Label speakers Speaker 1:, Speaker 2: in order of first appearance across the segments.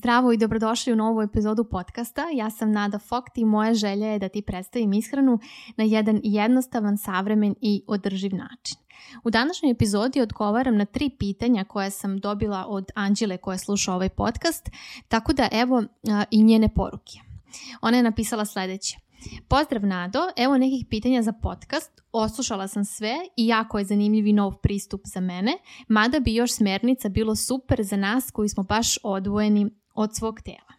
Speaker 1: Zdravo i dobrodošli u novu epizodu podcasta. Ja sam Nada Fokt i moja želja je da ti predstavim ishranu na jedan jednostavan, savremen i održiv način. U današnjoj epizodi odgovaram na tri pitanja koje sam dobila od Anđele koja sluša ovaj podcast, tako da evo i njene poruke. Ona je napisala sledeće. Pozdrav Nado, evo nekih pitanja za podcast. Oslušala sam sve i jako je zanimljiv i nov pristup za mene, mada bi još smernica bilo super za nas koji smo baš odvojeni od svog tela.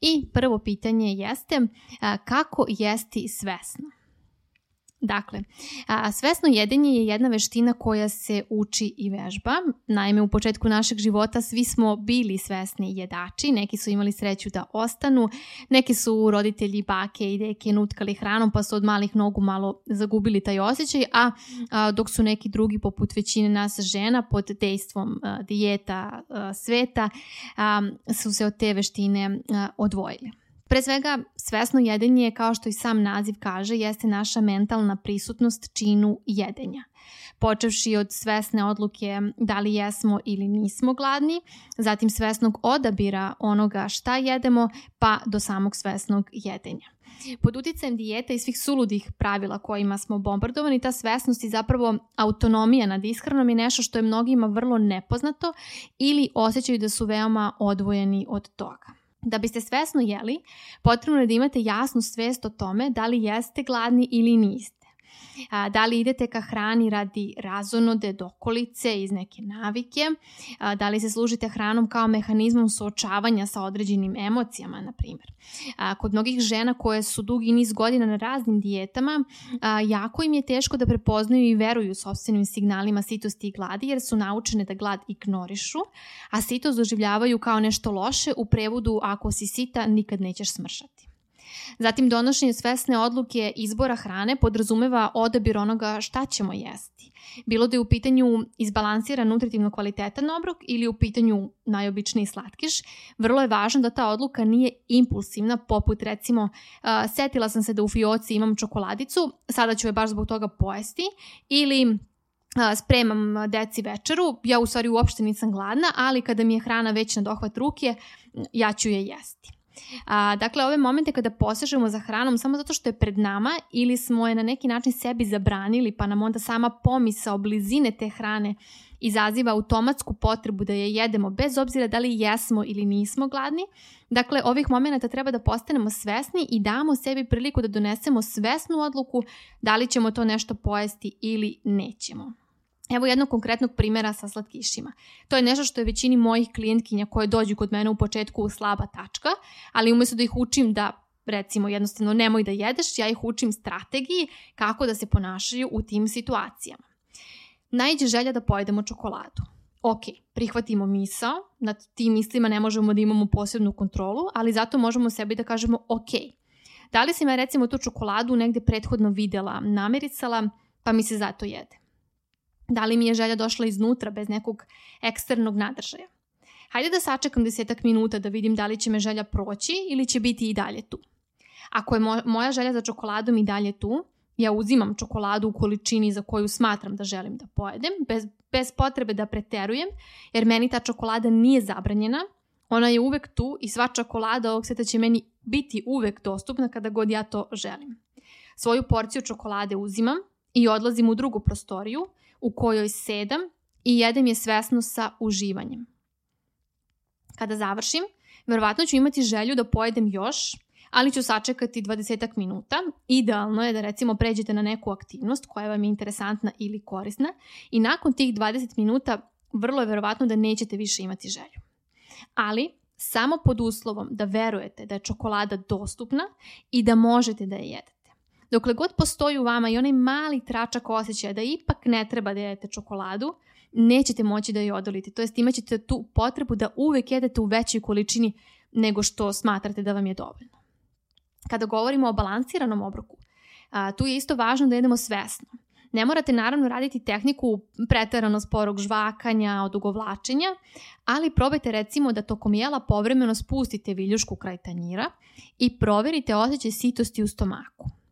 Speaker 1: I prvo pitanje jeste kako jesti svesno? Dakle, svesno jedenje je jedna veština koja se uči i vežba. Naime, u početku našeg života svi smo bili svesni jedači, neki su imali sreću da ostanu, neki su roditelji, bake i deke nutkali hranom pa su od malih nogu malo zagubili taj osjećaj, a, dok su neki drugi poput većine nas žena pod dejstvom dijeta sveta su se od te veštine odvojili. Pre svega, svesno jedenje, kao što i sam naziv kaže, jeste naša mentalna prisutnost činu jedenja. Počevši od svesne odluke da li jesmo ili nismo gladni, zatim svesnog odabira onoga šta jedemo, pa do samog svesnog jedenja. Pod uticajem dijeta i svih suludih pravila kojima smo bombardovani, ta svesnost i zapravo autonomija nad ishranom je nešto što je mnogima vrlo nepoznato ili osjećaju da su veoma odvojeni od toga. Da biste svesno jeli, potrebno je da imate jasnu svest o tome da li jeste gladni ili niste da li idete ka hrani radi razonode, dokolice, iz neke navike, da li se služite hranom kao mehanizmom suočavanja sa određenim emocijama, na primjer. Kod mnogih žena koje su dugi niz godina na raznim dijetama, jako im je teško da prepoznaju i veruju sobstvenim signalima sitosti i gladi jer su naučene da glad ignorišu, a sitost doživljavaju kao nešto loše u prevodu ako si sita nikad nećeš smršati. Zatim donošenje svesne odluke izbora hrane podrazumeva odabir onoga šta ćemo jesti. Bilo da je u pitanju izbalansiran nutritivno kvalitetan obrok ili u pitanju najobičniji slatkiš, vrlo je važno da ta odluka nije impulsivna, poput recimo setila sam se da u fioci imam čokoladicu, sada ću je baš zbog toga pojesti ili spremam deci večeru, ja u stvari uopšte nisam gladna, ali kada mi je hrana već na dohvat ruke, ja ću je jesti. A, dakle, ove momente kada posežemo za hranom samo zato što je pred nama ili smo je na neki način sebi zabranili pa nam onda sama pomisa o blizine te hrane izaziva automatsku potrebu da je jedemo bez obzira da li jesmo ili nismo gladni. Dakle, ovih momenta treba da postanemo svesni i damo sebi priliku da donesemo svesnu odluku da li ćemo to nešto pojesti ili nećemo. Evo jednog konkretnog primjera sa slatkišima. To je nešto što je većini mojih klijentkinja koje dođu kod mene u početku slaba tačka, ali umjesto da ih učim da recimo jednostavno nemoj da jedeš, ja ih učim strategiji kako da se ponašaju u tim situacijama. Najđe želja da pojedemo čokoladu. Ok, prihvatimo misao, nad tim mislima ne možemo da imamo posebnu kontrolu, ali zato možemo sebi da kažemo ok, da li si me recimo tu čokoladu negde prethodno videla, namerisala, pa mi se zato jede. Da li mi je želja došla iznutra bez nekog eksternog nadržaja? Hajde da sačekam desetak minuta da vidim da li će me želja proći ili će biti i dalje tu. Ako je moja želja za čokoladom i dalje tu, ja uzimam čokoladu u količini za koju smatram da želim da pojedem, bez, bez potrebe da preterujem, jer meni ta čokolada nije zabranjena, ona je uvek tu i sva čokolada ovog sveta će meni biti uvek dostupna kada god ja to želim. Svoju porciju čokolade uzimam i odlazim u drugu prostoriju u kojoj sedam i jedem je svesno sa uživanjem. Kada završim, verovatno ću imati želju da pojedem još, ali ću sačekati 20 minuta. Idealno je da recimo pređete na neku aktivnost koja vam je interesantna ili korisna i nakon tih 20 minuta vrlo je verovatno da nećete više imati želju. Ali samo pod uslovom da verujete da je čokolada dostupna i da možete da je jedete. Dokle god postoji u vama i onaj mali tračak osjećaja da ipak ne treba da jedete čokoladu, nećete moći da je odolite. To jest imat ćete tu potrebu da uvek jedete u većoj količini nego što smatrate da vam je dovoljno. Kada govorimo o balansiranom obroku, a, tu je isto važno da jedemo svesno. Ne morate naravno raditi tehniku preterano sporog žvakanja, odugovlačenja, ali probajte recimo da tokom jela povremeno spustite viljušku kraj tanjira i proverite osjećaj sitosti u stomaku.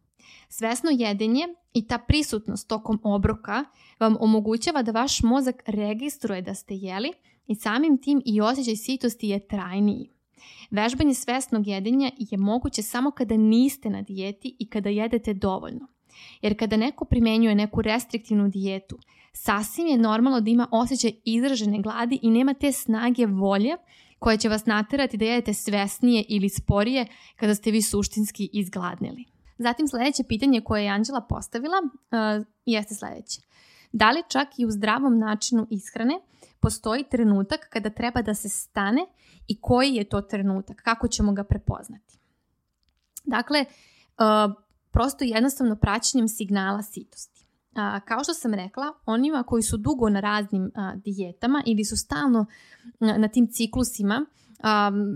Speaker 1: Svesno jedenje i ta prisutnost tokom obroka vam omogućava da vaš mozak registruje da ste jeli i samim tim i osjećaj sitosti je trajniji. Vežbanje svesnog jedenja je moguće samo kada niste na dijeti i kada jedete dovoljno. Jer kada neko primenjuje neku restriktivnu dijetu, sasvim je normalno da ima osjećaj izražene gladi i nema te snage volje koja će vas naterati da jedete svesnije ili sporije kada ste vi suštinski izgladnili. Zatim sljedeće pitanje koje je Anđela postavila uh, jeste sljedeće. Da li čak i u zdravom načinu ishrane postoji trenutak kada treba da se stane i koji je to trenutak, kako ćemo ga prepoznati? Dakle, uh, prosto jednostavno praćenjem signala sitosti. kao što sam rekla, onima koji su dugo na raznim dijetama ili su stalno na tim ciklusima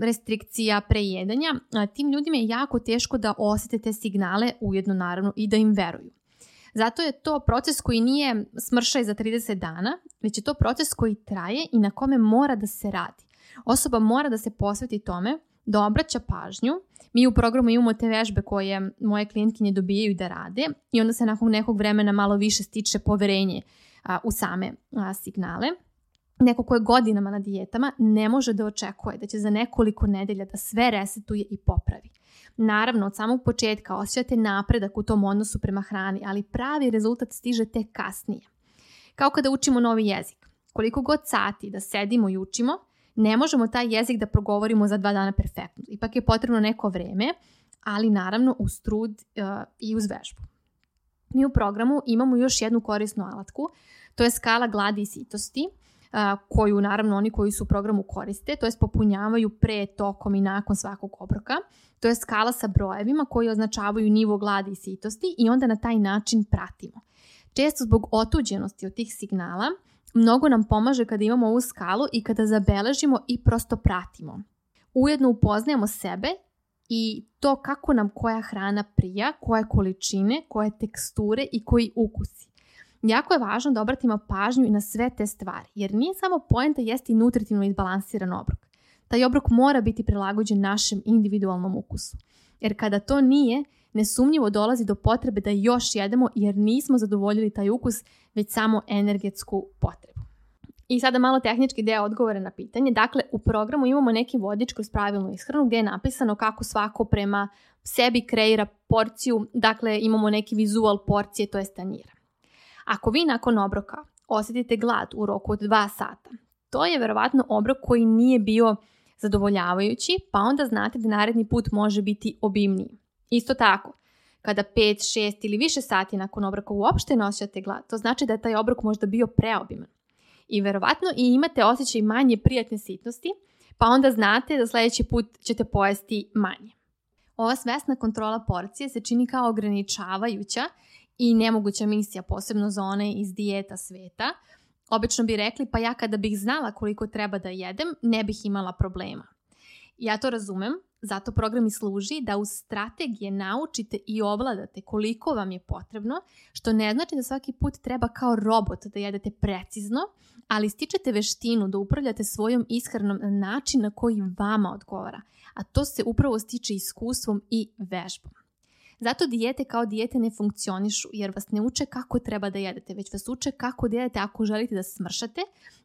Speaker 1: restrikcija, prejedanja, tim ljudima je jako teško da osjete te signale ujedno naravno i da im veruju. Zato je to proces koji nije smršaj za 30 dana, već je to proces koji traje i na kome mora da se radi. Osoba mora da se posveti tome da obraća pažnju. Mi u programu imamo te vežbe koje moje klijentkinje dobijaju da rade i onda se nakon nekog vremena malo više stiče poverenje u same signale. Neko ko je godinama na dijetama ne može da očekuje da će za nekoliko nedelja da sve resetuje i popravi. Naravno, od samog početka osjećate napredak u tom odnosu prema hrani, ali pravi rezultat stiže tek kasnije. Kao kada učimo novi jezik. Koliko god sati da sedimo i učimo, ne možemo taj jezik da progovorimo za dva dana perfektno. Ipak je potrebno neko vreme, ali naravno uz trud uh, i uz vežbu. Mi u programu imamo još jednu korisnu alatku, to je skala gladi i sitosti, koju naravno oni koji su u programu koriste, to je popunjavaju pre, tokom i nakon svakog obroka. To je skala sa brojevima koji označavaju nivo gladi i sitosti i onda na taj način pratimo. Često zbog otuđenosti od tih signala mnogo nam pomaže kada imamo ovu skalu i kada zabeležimo i prosto pratimo. Ujedno upoznajemo sebe i to kako nam koja hrana prija, koje količine, koje teksture i koji ukusi. Jako je važno da obratimo pažnju i na sve te stvari, jer nije samo poenta jesti nutritivno izbalansiran obrok. Taj obrok mora biti prilagođen našem individualnom ukusu. Jer kada to nije, nesumnjivo dolazi do potrebe da još jedemo jer nismo zadovoljili taj ukus, već samo energetsku potrebu. I sada malo tehnički deo odgovore na pitanje. Dakle, u programu imamo neki vodič kroz pravilnu ishranu gdje je napisano kako svako prema sebi kreira porciju, dakle imamo neki vizual porcije, to je tanjira. Ako vi nakon obroka osjetite glad u roku od 2 sata, to je verovatno obrok koji nije bio zadovoljavajući, pa onda znate da naredni put može biti obimniji. Isto tako, kada 5, 6 ili više sati nakon obroka uopšte ne osjećate glad, to znači da je taj obrok možda bio preobiman. I verovatno i imate osjećaj manje prijatne sitnosti, pa onda znate da sljedeći put ćete pojesti manje. Ova svesna kontrola porcije se čini kao ograničavajuća i nemoguća misija, posebno za one iz dijeta sveta. Obično bi rekli, pa ja kada bih znala koliko treba da jedem, ne bih imala problema. Ja to razumem, zato program i služi da uz strategije naučite i ovladate koliko vam je potrebno, što ne znači da svaki put treba kao robot da jedete precizno, ali stičete veštinu da upravljate svojom ishranom na način na koji vama odgovara, a to se upravo stiče iskustvom i vežbom. Zato dijete kao dijete ne funkcionišu jer vas ne uče kako treba da jedete, već vas uče kako da jedete ako želite da smršate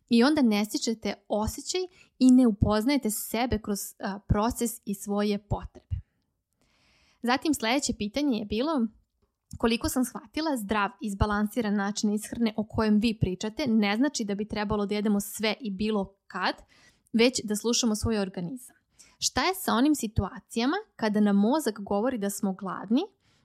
Speaker 1: i onda ne stičete osjećaj i ne upoznajete sebe kroz proces i svoje potrebe. Zatim sljedeće pitanje je bilo koliko sam shvatila, zdrav, izbalansiran način ishrane o kojem vi pričate ne znači da bi trebalo da jedemo sve i bilo kad, već da slušamo svoj organizam. Šta je sa onim situacijama kada nam mozak govori da smo gladni,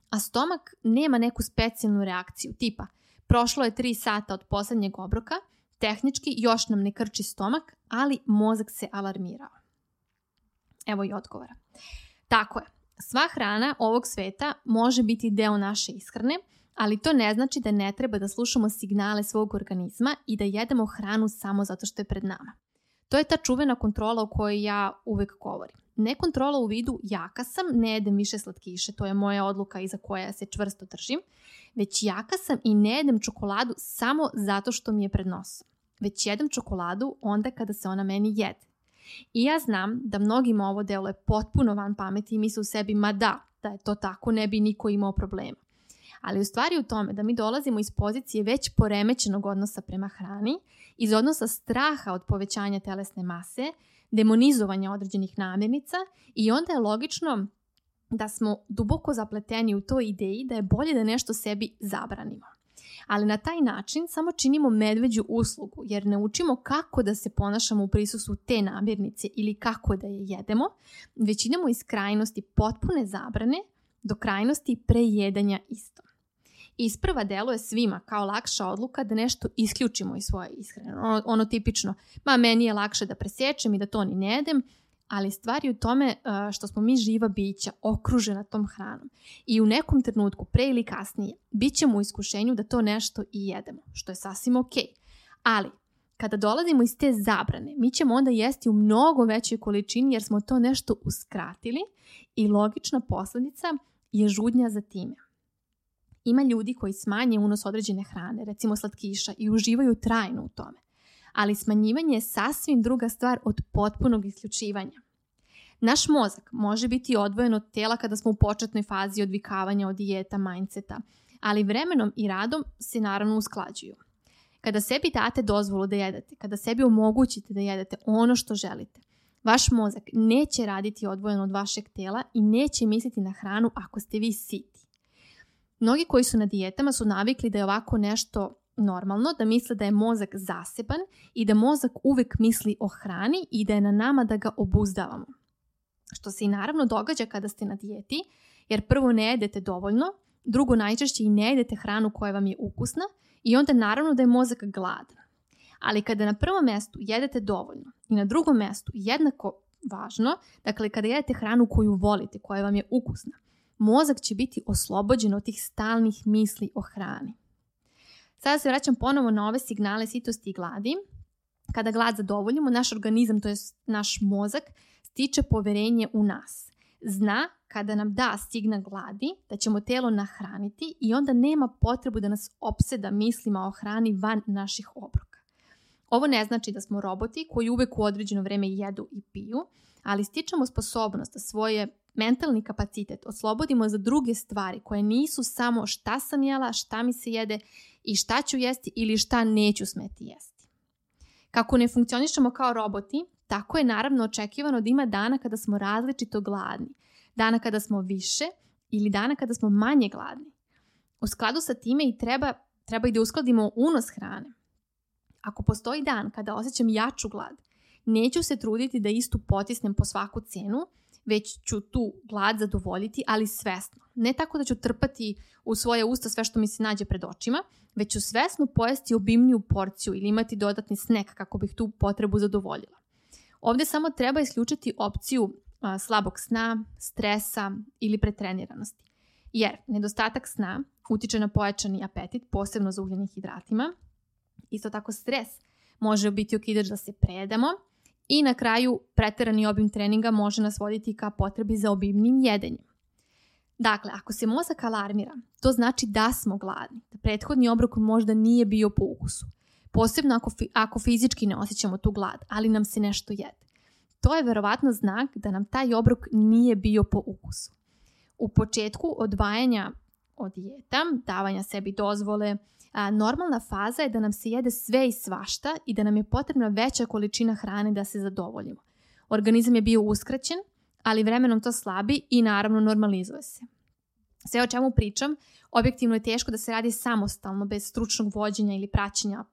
Speaker 1: a stomak nema neku specijalnu reakciju, tipa prošlo je 3 sata od posljednjeg obroka, tehnički još nam ne krči stomak, ali mozak se alarmirao. Evo i odgovora. Tako je, sva hrana ovog sveta može biti deo naše ishrane, ali to ne znači da ne treba da slušamo signale svog organizma i da jedemo hranu samo zato što je pred nama. To je ta čuvena kontrola o kojoj ja uvek govorim. Ne kontrola u vidu jaka sam, ne jedem više slatkiše, to je moja odluka iza koja se čvrsto držim, već jaka sam i ne jedem čokoladu samo zato što mi je pred nosom. Već jedem čokoladu onda kada se ona meni jede. I ja znam da mnogima ovo delo je potpuno van pameti i misle u sebi, ma da, da je to tako, ne bi niko imao problema. Ali u stvari u tome da mi dolazimo iz pozicije već poremećenog odnosa prema hrani, iz odnosa straha od povećanja telesne mase, demonizovanja određenih namirnica i onda je logično da smo duboko zapleteni u toj ideji da je bolje da nešto sebi zabranimo. Ali na taj način samo činimo medveđu uslugu jer ne učimo kako da se ponašamo u prisustvu te namirnice ili kako da je jedemo, već idemo iz krajnosti potpune zabrane do krajnosti prejedanja isto. Isprva deluje svima kao lakša odluka da nešto isključimo iz svoje ishrane. Ono, ono tipično, ma meni je lakše da presječem i da to ni ne jedem, ali stvar je u tome uh, što smo mi živa bića okružena tom hranom i u nekom trenutku, pre ili kasnije, bit ćemo u iskušenju da to nešto i jedemo, što je sasvim ok. Ali, kada dolazimo iz te zabrane, mi ćemo onda jesti u mnogo većoj količini jer smo to nešto uskratili i logična posledica je žudnja za time. Ima ljudi koji smanje unos određene hrane, recimo slatkiša, i uživaju trajno u tome. Ali smanjivanje je sasvim druga stvar od potpunog isključivanja. Naš mozak može biti odvojen od tela kada smo u početnoj fazi odvikavanja od dijeta, mindseta, ali vremenom i radom se naravno usklađuju. Kada sebi date dozvolu da jedete, kada sebi omogućite da jedete ono što želite, vaš mozak neće raditi odvojeno od vašeg tela i neće misliti na hranu ako ste vi siti. Mnogi koji su na dijetama su navikli da je ovako nešto normalno, da misle da je mozak zaseban i da mozak uvek misli o hrani i da je na nama da ga obuzdavamo. Što se i naravno događa kada ste na dijeti, jer prvo ne jedete dovoljno, drugo najčešće i ne jedete hranu koja vam je ukusna i onda naravno da je mozak gladan. Ali kada na prvom mestu jedete dovoljno i na drugom mestu jednako važno, dakle kada jedete hranu koju volite, koja vam je ukusna, mozak će biti oslobođen od tih stalnih misli o hrani. Sada se vraćam ponovo na ove signale sitosti i gladi. Kada glad zadovoljimo, naš organizam, to je naš mozak, stiče poverenje u nas. Zna kada nam da signal gladi da ćemo telo nahraniti i onda nema potrebu da nas opseda mislima o hrani van naših obroka. Ovo ne znači da smo roboti koji uvek u određeno vreme jedu i piju, ali stičemo sposobnost da svoje mentalni kapacitet oslobodimo za druge stvari koje nisu samo šta sam jela, šta mi se jede i šta ću jesti ili šta neću smeti jesti. Kako ne funkcionišemo kao roboti, tako je naravno očekivano da ima dana kada smo različito gladni, dana kada smo više ili dana kada smo manje gladni. U skladu sa time i treba, treba i da uskladimo unos hrane. Ako postoji dan kada osjećam jaču glad, neću se truditi da istu potisnem po svaku cenu, već ću tu glad zadovoljiti, ali svesno. Ne tako da ću trpati u svoje usta sve što mi se nađe pred očima, već ću svesno pojesti obimniju porciju ili imati dodatni snek kako bih tu potrebu zadovoljila. Ovde samo treba isključiti opciju a, slabog sna, stresa ili pretreniranosti. Jer nedostatak sna utiče na pojačani apetit, posebno za ugljenih hidratima. Isto tako stres može biti okidač da se prejedemo, I na kraju, preterani obim treninga može nas voditi ka potrebi za obimnim jedenjem. Dakle, ako se mozak alarmira, to znači da smo gladni, da prethodni obrok možda nije bio po ukusu. Posebno ako, fi, ako fizički ne osjećamo tu glad, ali nam se nešto jede. To je verovatno znak da nam taj obrok nije bio po ukusu. U početku odvajanja od dijeta, davanja sebi dozvole, a, normalna faza je da nam se jede sve i svašta i da nam je potrebna veća količina hrane da se zadovoljimo. Organizam je bio uskraćen, ali vremenom to slabi i naravno normalizuje se. Sve o čemu pričam, objektivno je teško da se radi samostalno, bez stručnog vođenja ili praćenja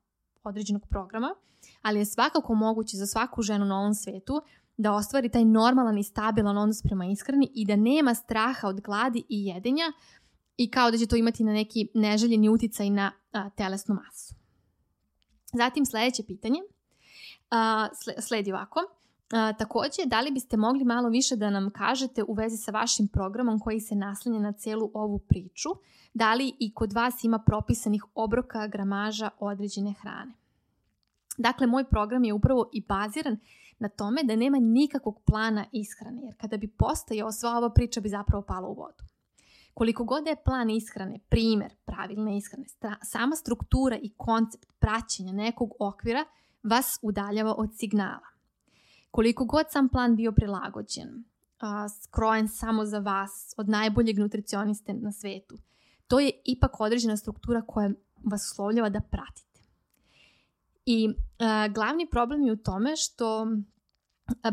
Speaker 1: određenog programa, ali je svakako moguće za svaku ženu na ovom svetu da ostvari taj normalan i stabilan odnos prema ishrani i da nema straha od gladi i jedenja, i kao da će to imati na neki neželjeni uticaj na a, telesnu masu. Zatim sledeće pitanje a, sledi ovako. A, takođe, da li biste mogli malo više da nam kažete u vezi sa vašim programom koji se naslanja na celu ovu priču? Da li i kod vas ima propisanih obroka, gramaža određene hrane? Dakle, moj program je upravo i baziran na tome da nema nikakvog plana ishrane, jer kada bi postojao, sva ova priča bi zapravo pala u vodu. Koliko god je plan ishrane, primer pravilne ishrane, sama struktura i koncept praćenja nekog okvira vas udaljava od signala. Koliko god sam plan bio prilagođen, skrojen samo za vas, od najboljeg nutricioniste na svetu, to je ipak određena struktura koja vas uslovljava da pratite. I a, glavni problem je u tome što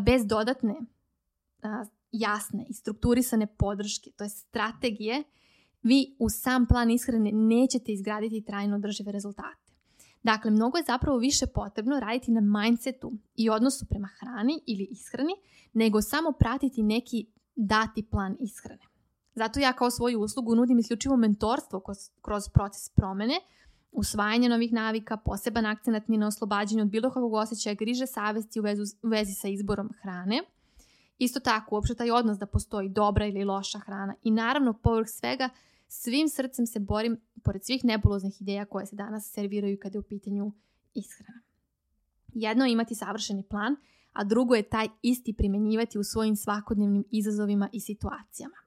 Speaker 1: bez dodatne jasne i strukturisane podrške, to je strategije, vi u sam plan ishrane nećete izgraditi trajno održive rezultate. Dakle, mnogo je zapravo više potrebno raditi na mindsetu i odnosu prema hrani ili ishrani, nego samo pratiti neki dati plan ishrane. Zato ja kao svoju uslugu nudim isključivo mentorstvo kroz, proces promene, usvajanje novih navika, poseban akcenat na oslobađanju od bilo kakvog osjećaja griže savesti u, vezu, u vezi sa izborom hrane. Isto tako, uopšte taj odnos da postoji dobra ili loša hrana. I naravno, povrh svega, svim srcem se borim pored svih nebuloznih ideja koje se danas serviraju kada je u pitanju ishrana. Jedno je imati savršeni plan, a drugo je taj isti primenjivati u svojim svakodnevnim izazovima i situacijama.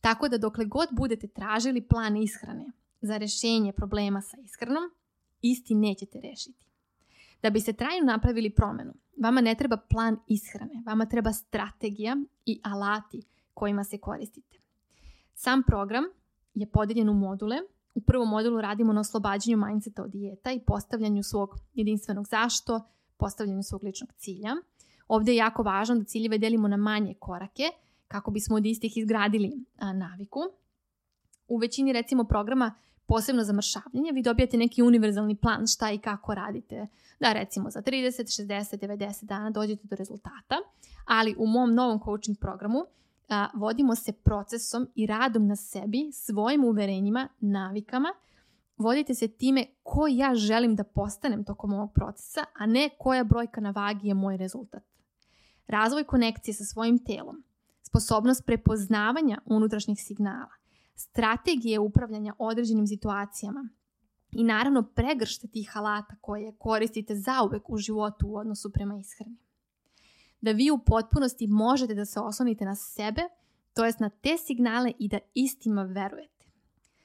Speaker 1: Tako da dokle god budete tražili plan ishrane za rešenje problema sa ishranom, isti nećete rešiti. Da biste trajno napravili promenu, vama ne treba plan ishrane, vama treba strategija i alati kojima se koristite. Sam program je podeljen u module. U prvom modulu radimo na oslobađanju mindseta od dijeta i postavljanju svog jedinstvenog zašto, postavljanju svog ličnog cilja. Ovde je jako važno da ciljeve delimo na manje korake kako bismo od istih izgradili naviku. U većini recimo programa posebno za mršavljenje, vi dobijate neki univerzalni plan šta i kako radite. Da recimo za 30, 60, 90 dana dođete do rezultata, ali u mom novom coaching programu a, vodimo se procesom i radom na sebi, svojim uverenjima, navikama, vodite se time ko ja želim da postanem tokom ovog procesa, a ne koja brojka na vagi je moj rezultat. Razvoj konekcije sa svojim telom, sposobnost prepoznavanja unutrašnjih signala, strategije upravljanja određenim situacijama i naravno pregršte tih alata koje koristite zauvek u životu u odnosu prema ishrani. Da vi u potpunosti možete da se oslonite na sebe, to jest na te signale i da istima verujete.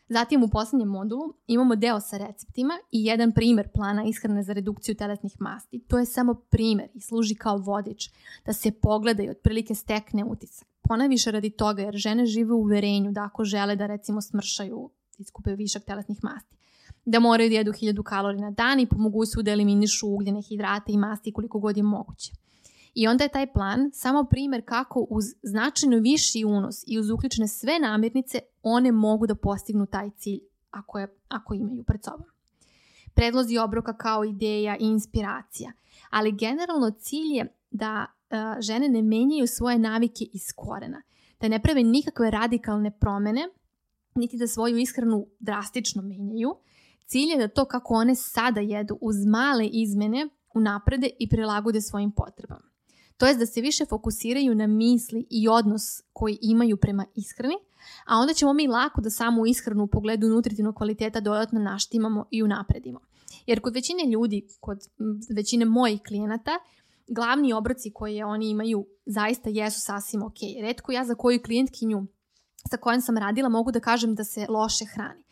Speaker 1: Zatim u poslednjem modulu imamo deo sa receptima i jedan primer plana ishrane za redukciju telesnih masti. To je samo primer i služi kao vodič da se pogleda i otprilike stekne utisak. Ponajviše radi toga jer žene žive u uverenju da ako žele da recimo smršaju, iskupe višak telesnih masti, da moraju da jedu 1000 kalorija na dan i po mogućstvu da eliminišu ugljene hidrate i masti koliko god je moguće. I onda je taj plan samo primer kako uz značajno viši unos i uz uključene sve namirnice one mogu da postignu taj cilj ako, je, ako imaju pred sobom. Predlozi obroka kao ideja i inspiracija, ali generalno cilj je da žene ne menjaju svoje navike iz korena, da ne prave nikakve radikalne promene, niti da svoju ishranu drastično menjaju. Cilj je da to kako one sada jedu uz male izmene unaprede i prilagode svojim potrebama. To je da se više fokusiraju na misli i odnos koji imaju prema ishrani, a onda ćemo mi lako da samu ishranu u pogledu nutritivnog kvaliteta dodatno naštimamo i unapredimo. Jer kod većine ljudi, kod većine mojih klijenata, glavni obroci koje oni imaju zaista jesu sasvim ok. Redko ja za koju klijentkinju sa kojom sam radila mogu da kažem da se loše hrani.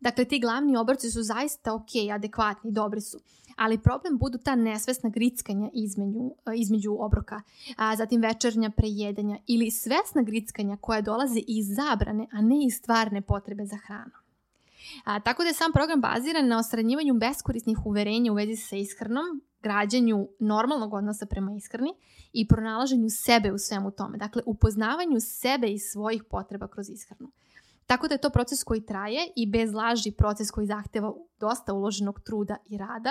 Speaker 1: Dakle, ti glavni obroci su zaista ok, adekvatni, dobri su. Ali problem budu ta nesvesna grickanja između, između obroka, a zatim večernja prejedanja ili svesna grickanja koja dolaze iz zabrane, a ne iz stvarne potrebe za hranu. A, tako da je sam program baziran na osranjivanju beskorisnih uverenja u vezi sa ishranom, građanju normalnog odnosa prema ishrani i pronalaženju sebe u svemu tome. Dakle, upoznavanju sebe i svojih potreba kroz ishranu. Tako da je to proces koji traje i bez laži proces koji zahteva dosta uloženog truda i rada,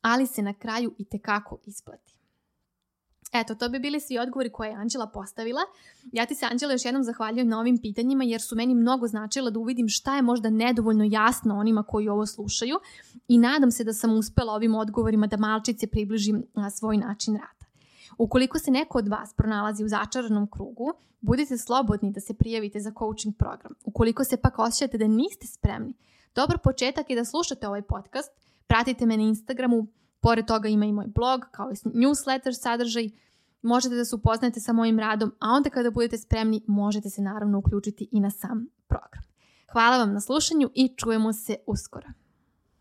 Speaker 1: ali se na kraju i tekako isplati. Eto, to bi bili svi odgovori koje je Anđela postavila. Ja ti se, Anđela, još jednom zahvaljujem na ovim pitanjima jer su meni mnogo značila da uvidim šta je možda nedovoljno jasno onima koji ovo slušaju i nadam se da sam uspela ovim odgovorima da malčice približim na svoj način rada. Ukoliko se neko od vas pronalazi u začaranom krugu, budite slobodni da se prijavite za coaching program. Ukoliko se pak osjećate da niste spremni, dobar početak je da slušate ovaj podcast, pratite me na Instagramu, Pored toga ima i moj blog, kao i newsletter sadržaj. Možete da se upoznate sa mojim radom, a onda kada budete spremni možete se naravno uključiti i na sam program. Hvala vam na slušanju i čujemo se uskoro.